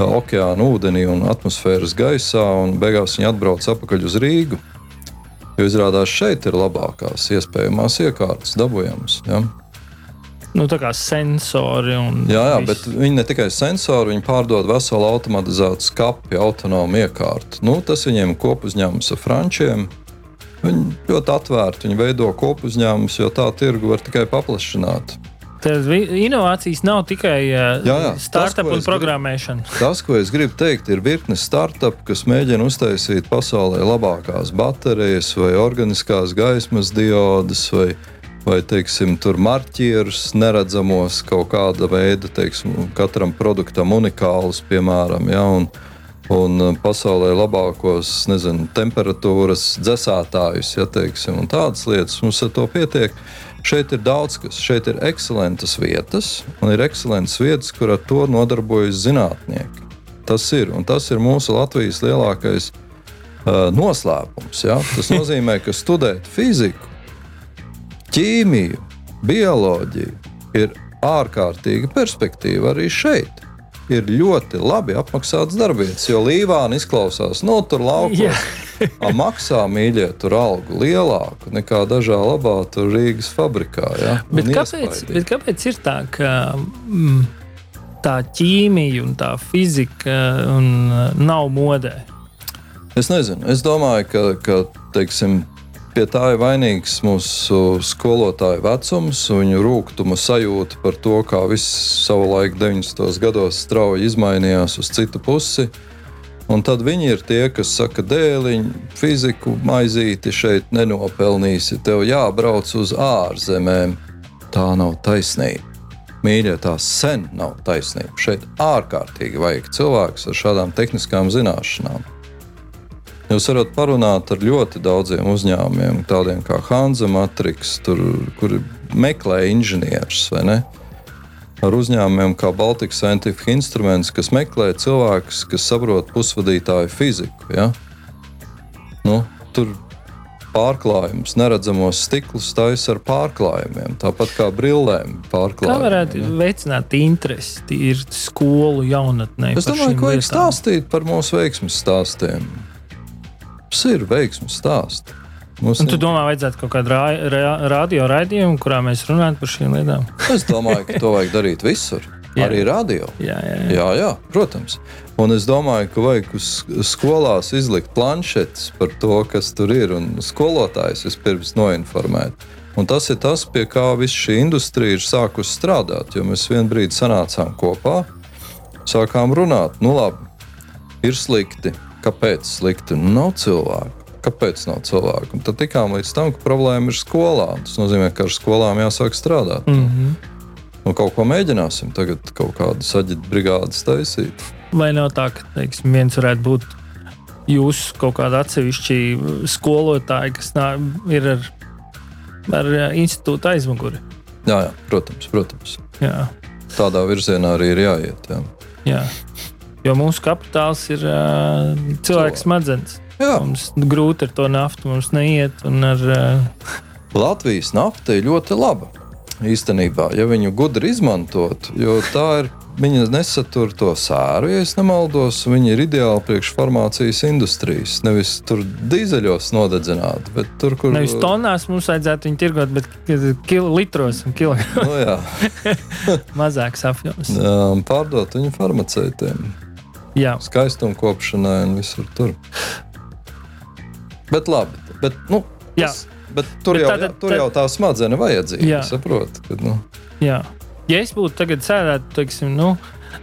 okeāna ūdenī un atmosfēras gaisā, un beigās viņi atbrauc atpakaļ uz Rīgu. Jo izrādās, šeit ir labākās iespējamās iekārtas dabūjamas. Ja? Nu, tā kā sensori un. Jā, jā bet viņi ne tikai sensori, viņi pārdod veselu automatizētu skāpju, autonomu iekārtu. Nu, tas viņiem kopuzņēmums ar frančiem. Viņi ļoti atvērti, viņi veido kopuzņēmumus, jo tā tirgu var tikai paplašināt. Tad inovācijas nav tikai uh, startup tas, un programmēšana. Grib, tas, ko es gribu teikt, ir virkne startup, kas mēģina uztaisīt pasaulē labākās baterijas vai organiskās gaismas diodes vai, vai teiksim, marķierus neredzamos kaut kāda veida, teiksim, katram produktam unikālus, piemēram. Ja, un, un uh, pasaulē labākos nezinu, temperatūras dzēsētājus, ja teiksim, un tādas lietas mums ar to pietiek. Šeit ir daudz kas. Šeit ir ekscelentas vietas, un ir ekscelentas vietas, kur ar to nodarbojas zinātnieki. Tas ir, un tas ir mūsu Latvijas lielākais uh, noslēpums. Ja? Tas nozīmē, ka studēt fiziku, ķīmiju, bioloģiju ir ārkārtīga perspektīva arī šeit ir ļoti labi apmaksāts darbvietas. Jo Līvāna izklausās, no nu, tur laukos. maksā mīļie tur algu lielāku nekā dažā labā Rīgas fabrikā. Ja? Bet kāpēc, bet kāpēc ir tā, ka mm, tā ķīmija un tā fizika un, nav modē? Es nezinu. Es domāju, ka, ka teiksim, Pie tā ir vainīgs mūsu skolotāju vecums, viņu rūkuma sajūta par to, kā viss savulaik 90. gados strauji izmainījās uz citu pusi. Un tad viņi ir tie, kas saka, dēliņ, fiziku maizīti šeit nenopelnīsi, tev jābrauc uz ārzemēm. Tā nav taisnība. Mīļie, tā sen nav taisnība. Šeit ārkārtīgi vajag cilvēks ar šādām tehniskām zināšanām. Jūs varat parunāt ar ļoti daudziem uzņēmumiem, tādiem kā Hanza Matrix, tur, kur meklē inženierus vai ne. Ar uzņēmumiem kā Baltic Scientific Instruments, kas meklē cilvēkus, kas saprot pusvadītāju fiziku. Ja? Nu, tur pārklājums, neredzamos stiklus taisa ar pārklājumiem, tāpat kā brillēm. Kā varētu ja? veicināt interesi ir skolu jaunatnē? Es domāju, ka vajag stāstīt par mūsu veiksmju stāstiem. Tas ir veiksmīgs stāsts. Mums un tu domā, vajadzētu kaut kādu ra ra radio raidījumu, kurā mēs runājam par šīm lietām? es domāju, ka to vajag darīt visur. Jā. Arī radio. Jā, jā, jā. jā, jā, protams. Un es domāju, ka vajag uz skolās izlikt planšetes par to, kas tur ir, un skolotājs vispirms noinformēt. Un tas ir tas, pie kā visa šī industrija ir sākusi strādāt. Jo mēs vienā brīdī sanācām kopā, sākām runāt, nu labi, ir slikti, Kāpēc slikti? Nu, nav cilvēku. Kāpēc nav cilvēku? Un tad tikām līdz tam, ka problēma ir skolā. Tas nozīmē, ka ar skolām jāsāk strādāt. Mm -hmm. Un kaut ko mēģināsim tagad, kaut kādu saģitu brigādes taisīt. Vai nav tā, ka teiksim, viens varētu būt jūsu kaut kāda atsevišķa skolotāja, kas nā, ir ar, ar institūta aizmuguri? Jā, jā, protams. protams. Jā. Tādā virzienā arī ir jāiet. Jā. Jā. Jo mūsu kapitāls ir uh, cilvēks smadzenes. Mums grūti ar to naftu, mums neiet. Ar, uh... Latvijas nafta ir ļoti laba. Īstenībā, ja viņu gudri izmantot, jo tā ir Viņa nesatur to sēru, ja nemaldos. Viņa ir ideāla priekšformācijas industrijas. Nevis tur dīzeļos nodedzināt, bet tur, kur. Nevis tonās mums vajadzētu viņu tirgot, bet kil, litros un kilogramos. no, jā. Mazāks apjoms. Pārdot viņu farmaceitiem. Jā. skaistumkopšanai un visur tur. Bet labi, bet, nu, tas, bet tur, bet jau, tāda, tur jau tā smadzenes vajadzīga. Saprotu. Kad, nu. jā. Ja es būtu tagad sēdēt, teiksim, nu,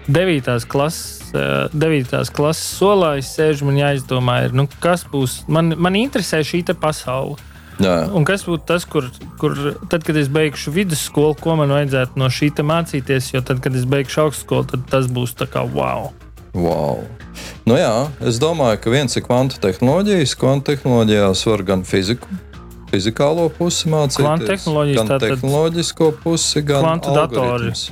devītās klases, uh, devītās klases solā es sēžu un jāizdomā, ir, nu, kas būs. Man, man interesē šī pasaule. Jā. Un kas būtu tas, kur, kur tad, kad es beigšu vidusskolu, ko man vajadzētu no šī mācīties, jo tad, kad es beigšu augstskolu, tad tas būs tā kā wow. Wow. Nu jā, es domāju, ka viens ir kvantu tehnoloģijas. Kvantu tehnoloģijās var gan fiziku, fizikālo pusi mācīties, Kvantu tehnoloģijas, gan tātad tehnoloģisko pusi, gan kvantu algoritmus.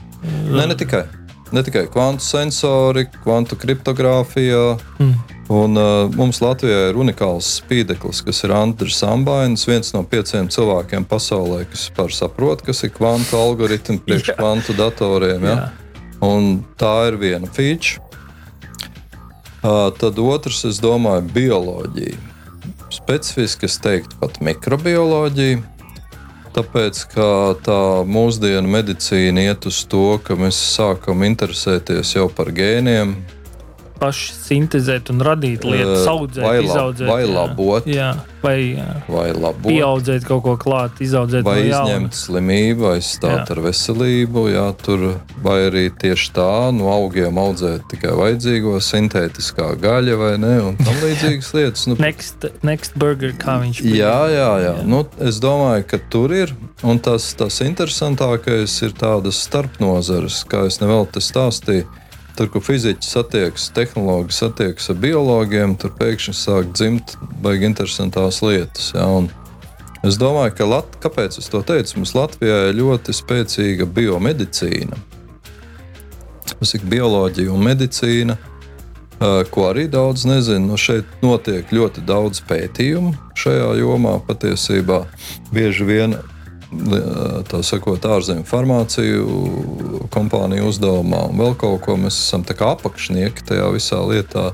Ne, ne tikai. Ne tikai kvantu sensori, kvantu kriptogrāfijā. Mm. Un, uh, mums Latvijā ir unikāls spīdeklis, kas ir Andris Ambainis, viens no pieciem cilvēkiem pasaulē, kas saprot, kas ir kvantu algoritmi priekš kvantu datoriem. Ja? Jā. Un tā ir viena feature. Tad otrs, es domāju, bioloģija. Specifiski es teiktu pat mikrobioloģija. Tāpēc, ka tā mūsdienu medicīna iet uz to, ka mēs sākam interesēties jau par gēniem, Paši sintēzēt un radīt lietas, Eh, audzēt, vai lab- izaudzēt. vai jā. labot. Jā, vai jā, vai labot, pieaudzēt kaut ko klāt, izaudzēt vai izņemt slimību, aizstāt Jā. ar veselību, jā, tur, vai arī tieši tā no augiem audzēt tikai vajadzīgo sintētiskā gaļa vai ne, un tam līdzīgas lietas. Nu, Next, next burger, kā viņš bija. Jā, jā, jā. Nu, es domāju, ka tur ir. Un tas, tas interesantākais ir tādas starpnozares, kā es nevēlu te stāstīju. Tur, kur fiziķi satiekas, tehnoloģi satiekas ar biologiem, tur pēkšņi sāk dzimt baigi interesantās lietas. Un es domāju, ka Lat kāpēc es to teicu? Mums Latvijā ir ļoti spēcīga biomedicīna. Tas ir bioloģija un medicīna. Ko arī daudz nezinu. Nu, šeit notiek ļoti daudz pētījumu šajā jomā. Patiesībā bieži vien tā sakot, ārzemju farmāciju kompāniju uzdevumā un vēl kaut ko mēs esam tā kā apakšnieki tajā visā lietā,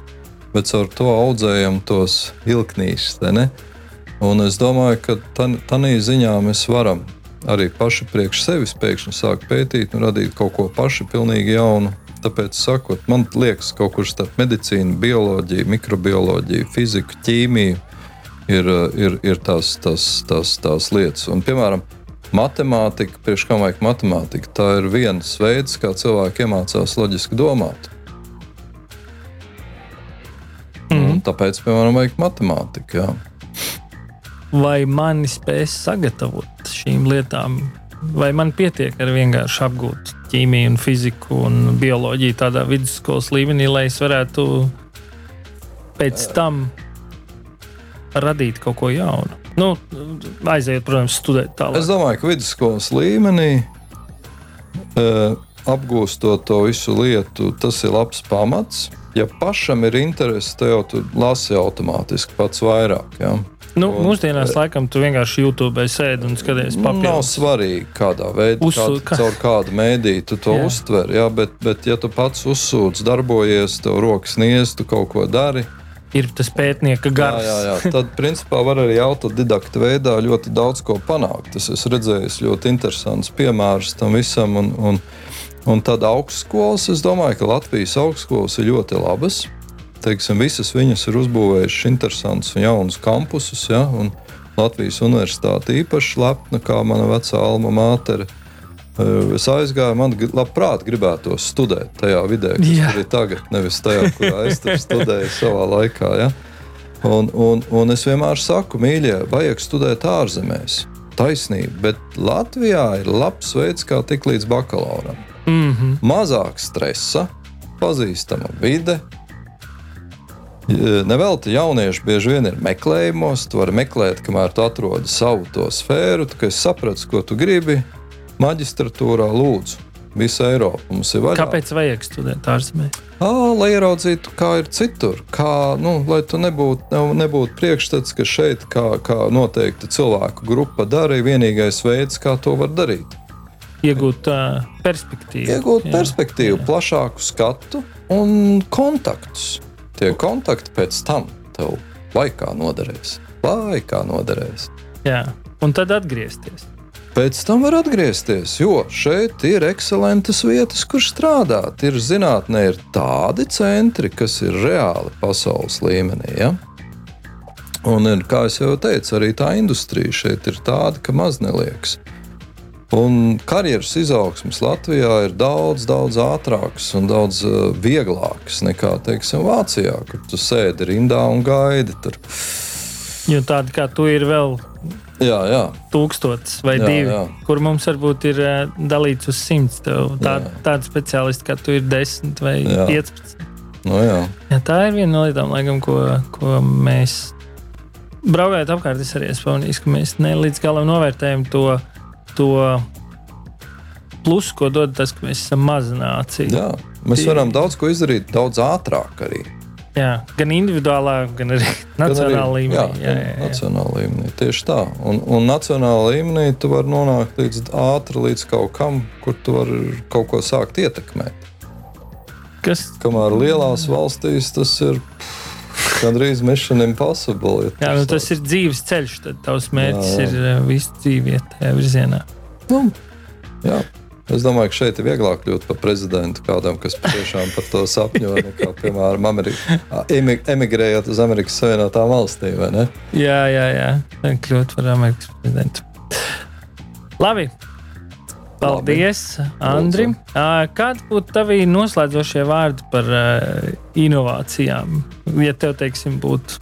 bet ar to audzējam tos ne? Un es domāju, ka tādā ziņā mēs varam arī paši priekš sevis pēkšņi sākt pētīt un radīt kaut ko paši pilnīgi jaunu. Tāpēc, sakot, man liekas, ka kaut kur starp medicīnu, bioloģiju, mikrobioloģiju, fiziku, ķīmiju ir, ir, ir tās, tās, tās, tās lietas. Un, piemēram, matemātika, priekš kā vajag matemātika, tā ir viens veids, kā cilvēki iemācās loģiski domāt. Mm. Tāpēc, piemēram, vajag matemātiku. Jā. Vai mani spēs sagatavot šīm lietām, vai man pietiek ar vienkārši apgūt ķīmiju, un fiziku un bioloģiju tādā vidusskolas līmenī, lai es varētu pēc tam radīt kaut ko jaunu. Nu, aiziet, protams, studēt tālāk. Es domāju, ka vidusskolas līmenī e, apgūstot to visu lietu, tas ir labs pamats. Ja pašam ir interese, tad jau tu lasi automātiski pats vairāk. Ja? Nu, Un- mūsdienās, laikam, tu vienkārši YouTube sēdi un skaties Nav papildus. svarīgi, kādā veidā, Uzsū- kād, caur kādu mēdīju tu to Jā. uztver. Jā, bet, bet, ja tu pats uzsūdz, darbojies, tev rokas niez, tu kaut ko dari, Ir tas pētnieka jā, gars. jā, jā, tad principā var arī autodidakta veidā ļoti daudz ko panākt. Es esmu redzējis ļoti interesants piemērs tam visam. Un, un, un tad augstskolas, es domāju, ka Latvijas augstskolas ir ļoti labas. Teiksim, visas viņas ir uzbūvējušas interesantus un jaunus kampusus. Ja? Un Latvijas universitāte īpaši lepna, kā mana vecā alma māte. Es aizgāju, man labprāt gribētu studēt tajā vidē, kas tur ir tagad, nevis tajā, kurā es studēju savā laikā. Ja? Un, un, un es vienmēr saku, mīļie, vajag studēt ārzemēs. Taisnība, bet Latvijā ir labs veids, kā tikt līdz bakalauram. Mm -hmm. Mazāk stresa, pazīstama vide. Nevelti jaunieši bieži vien ir meklējumos. Tu vari meklēt, kamēr tu atrodi savu to sfēru. Tu saprati, ko tu gribi. Maģistratūrā lūdzu, visa Eiropa mums ir vaļā. Kāpēc vajag studēt ārzemēs? Lai ieraudzītu, kā ir citur, kā, nu, lai tu nebūtu ne, nebūt priekšstats, ka šeit, kā, kā noteikti cilvēku grupa dara, ir vienīgais veids, kā to var darīt. Iegūt uh, perspektīvu. Iegūt Jā, perspektīvu, jā. plašāku skatu un kontaktus. Tie kontakti pēc tam tev laikā noderēs. Laikā noderēs. Jā, un tad atgriezties. Pēc tam var atgriezties, jo šeit ir ekscelentas vietas, kur strādāt. Ir zinātnē, ir tādi centri, kas ir reāli pasaules līmenī. Ja? Un, ir, kā jau teicu, arī tā industrija šeit ir tāda, ka maz neliekas. Un karjeras izaugsmes Latvijā ir daudz, daudz ātrākas un daudz uh, vieglākas nekā, teiksim, Vācijā, kur tu sēdi rindā un gaidi. Tur. Jo tāda kā tu ir vēl Jā, jā. tūkstotis vai Jā, divi, jā. kur mums varbūt ir uh, dalīts uz simts. Tev Tā, tāda speciālisti, kā tu ir desmit vai Jā. piecpadsmit. Nu, jā. Jā, tā ir viena no lietām, laikam, ko, ko mēs braukājot apkārt. Es arī esmu pamanījis, ka mēs ne līdz galam novērtējam to, to plusu, ko dod tas, ka mēs esam maza nācija. Mēs varam daudz ko izdarīt, daudz ātrāk arī. Jā, gan individuālā, gan arī nacionālā Gan arī- līmenī. Jā, Jā, jā, jā. nacionālā līmenī. Tieši tā. Un, un nacionālā līmenī tu vari nonākt līdz ātri līdz kaut kam, kur tu vari kaut ko sākt ietekmēt. Kas, Kamēr lielās valstīs tas ir gandrīz mission impossible. ja jā, nu, tas ir dzīves ceļš. Tad tavs mērķis Jā, jā. ir uh, visu dzīvi iet tajā virzienā. Nu, jā. Es domāju, ka šeit ir vieglāk kļūt par prezidentu kādam, kas patiešām par to sapņo, nekā, piemēram, Amerika, emi- emigrējot uz Amerikas Savienotām valstīm. Jā, jā, jā. Kļūt par Amerikas prezidentu. Labi. Paldies, Andri. Kādi būtu tavi noslēdzošie vārdi par uh, inovācijām? Ja tev, teiksim, būtu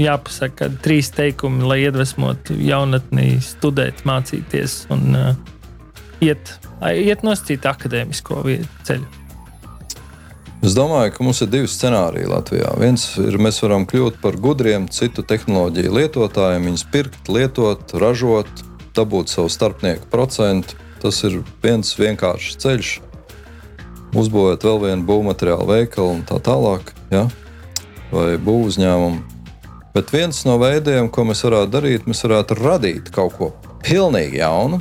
jāpasaka trīs teikumi, lai iedvesmotu jaunatni studēt, mācīties un uh, iet, iet nosacīt akadēmisko vie- ceļu. Es domāju, ka mums ir divi scenāriji Latvijā. Viens ir, mēs varam kļūt par gudriem citu tehnoloģiju lietotājiem, viņus pirkt, lietot, ražot, dabūt savu starpnieku procentu. Tas ir viens vienkāršs ceļš, uzbūvēt vēl vienu būvmateriālu veikalu un tā tālāk, ja? vai būvuzņēmumu. Bet viens no veidiem, ko mēs varētu darīt, mēs varētu radīt kaut ko pilnīgi jaunu.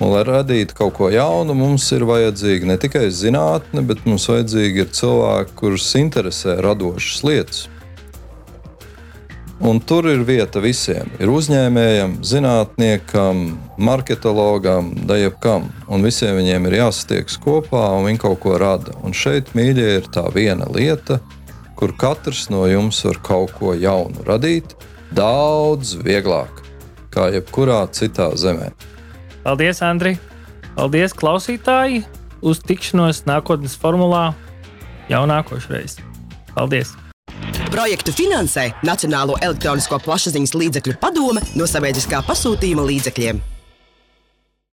Un, lai radītu kaut ko jaunu, mums ir vajadzīga ne tikai zinātne, bet mums vajadzīgi ir cilvēki, kurus interesē radošas lietas. Un tur ir vieta visiem. Ir uzņēmējam, zinātniekam, marketologam, da jebkam. Un visiem viņiem ir jāsatiekas kopā un viņi kaut ko rada. Un šeit, mīļie, ir tā viena lieta, kur katrs no jums var kaut ko jaunu radīt, daudz vieglāk kā jebkurā citā zemē. Paldies, Andri! Paldies, klausītāji! Uz tikšanos nākotnes formulā jau nākošais. Paldies! Projektu finansē Nacionālo elektronisko plašsaziņas līdzekļu padome no sabiedriskā pasūtījuma līdzekļiem.